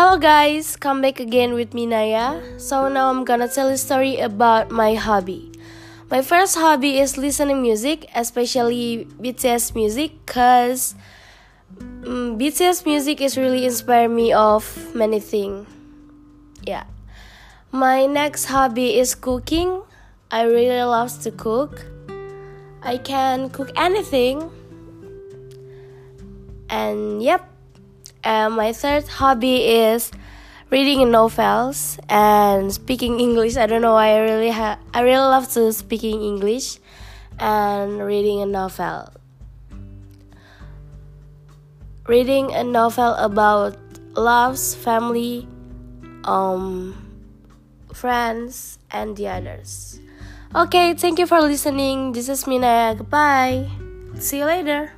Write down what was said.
Hello guys, come back again with me Naya. So now I'm gonna tell a story about my hobby. My first hobby is listening music, especially BTS music, cause um, mm, BTS music is really inspire me of many things. Yeah. My next hobby is cooking. I really love to cook. I can cook anything. And yep. And my third hobby is reading novels and speaking English. I don't know. Why I really ha- I really love to speaking English and reading a novel. Reading a novel about loves, family, um, friends, and the others. Okay, thank you for listening. This is Mina. Goodbye. See you later.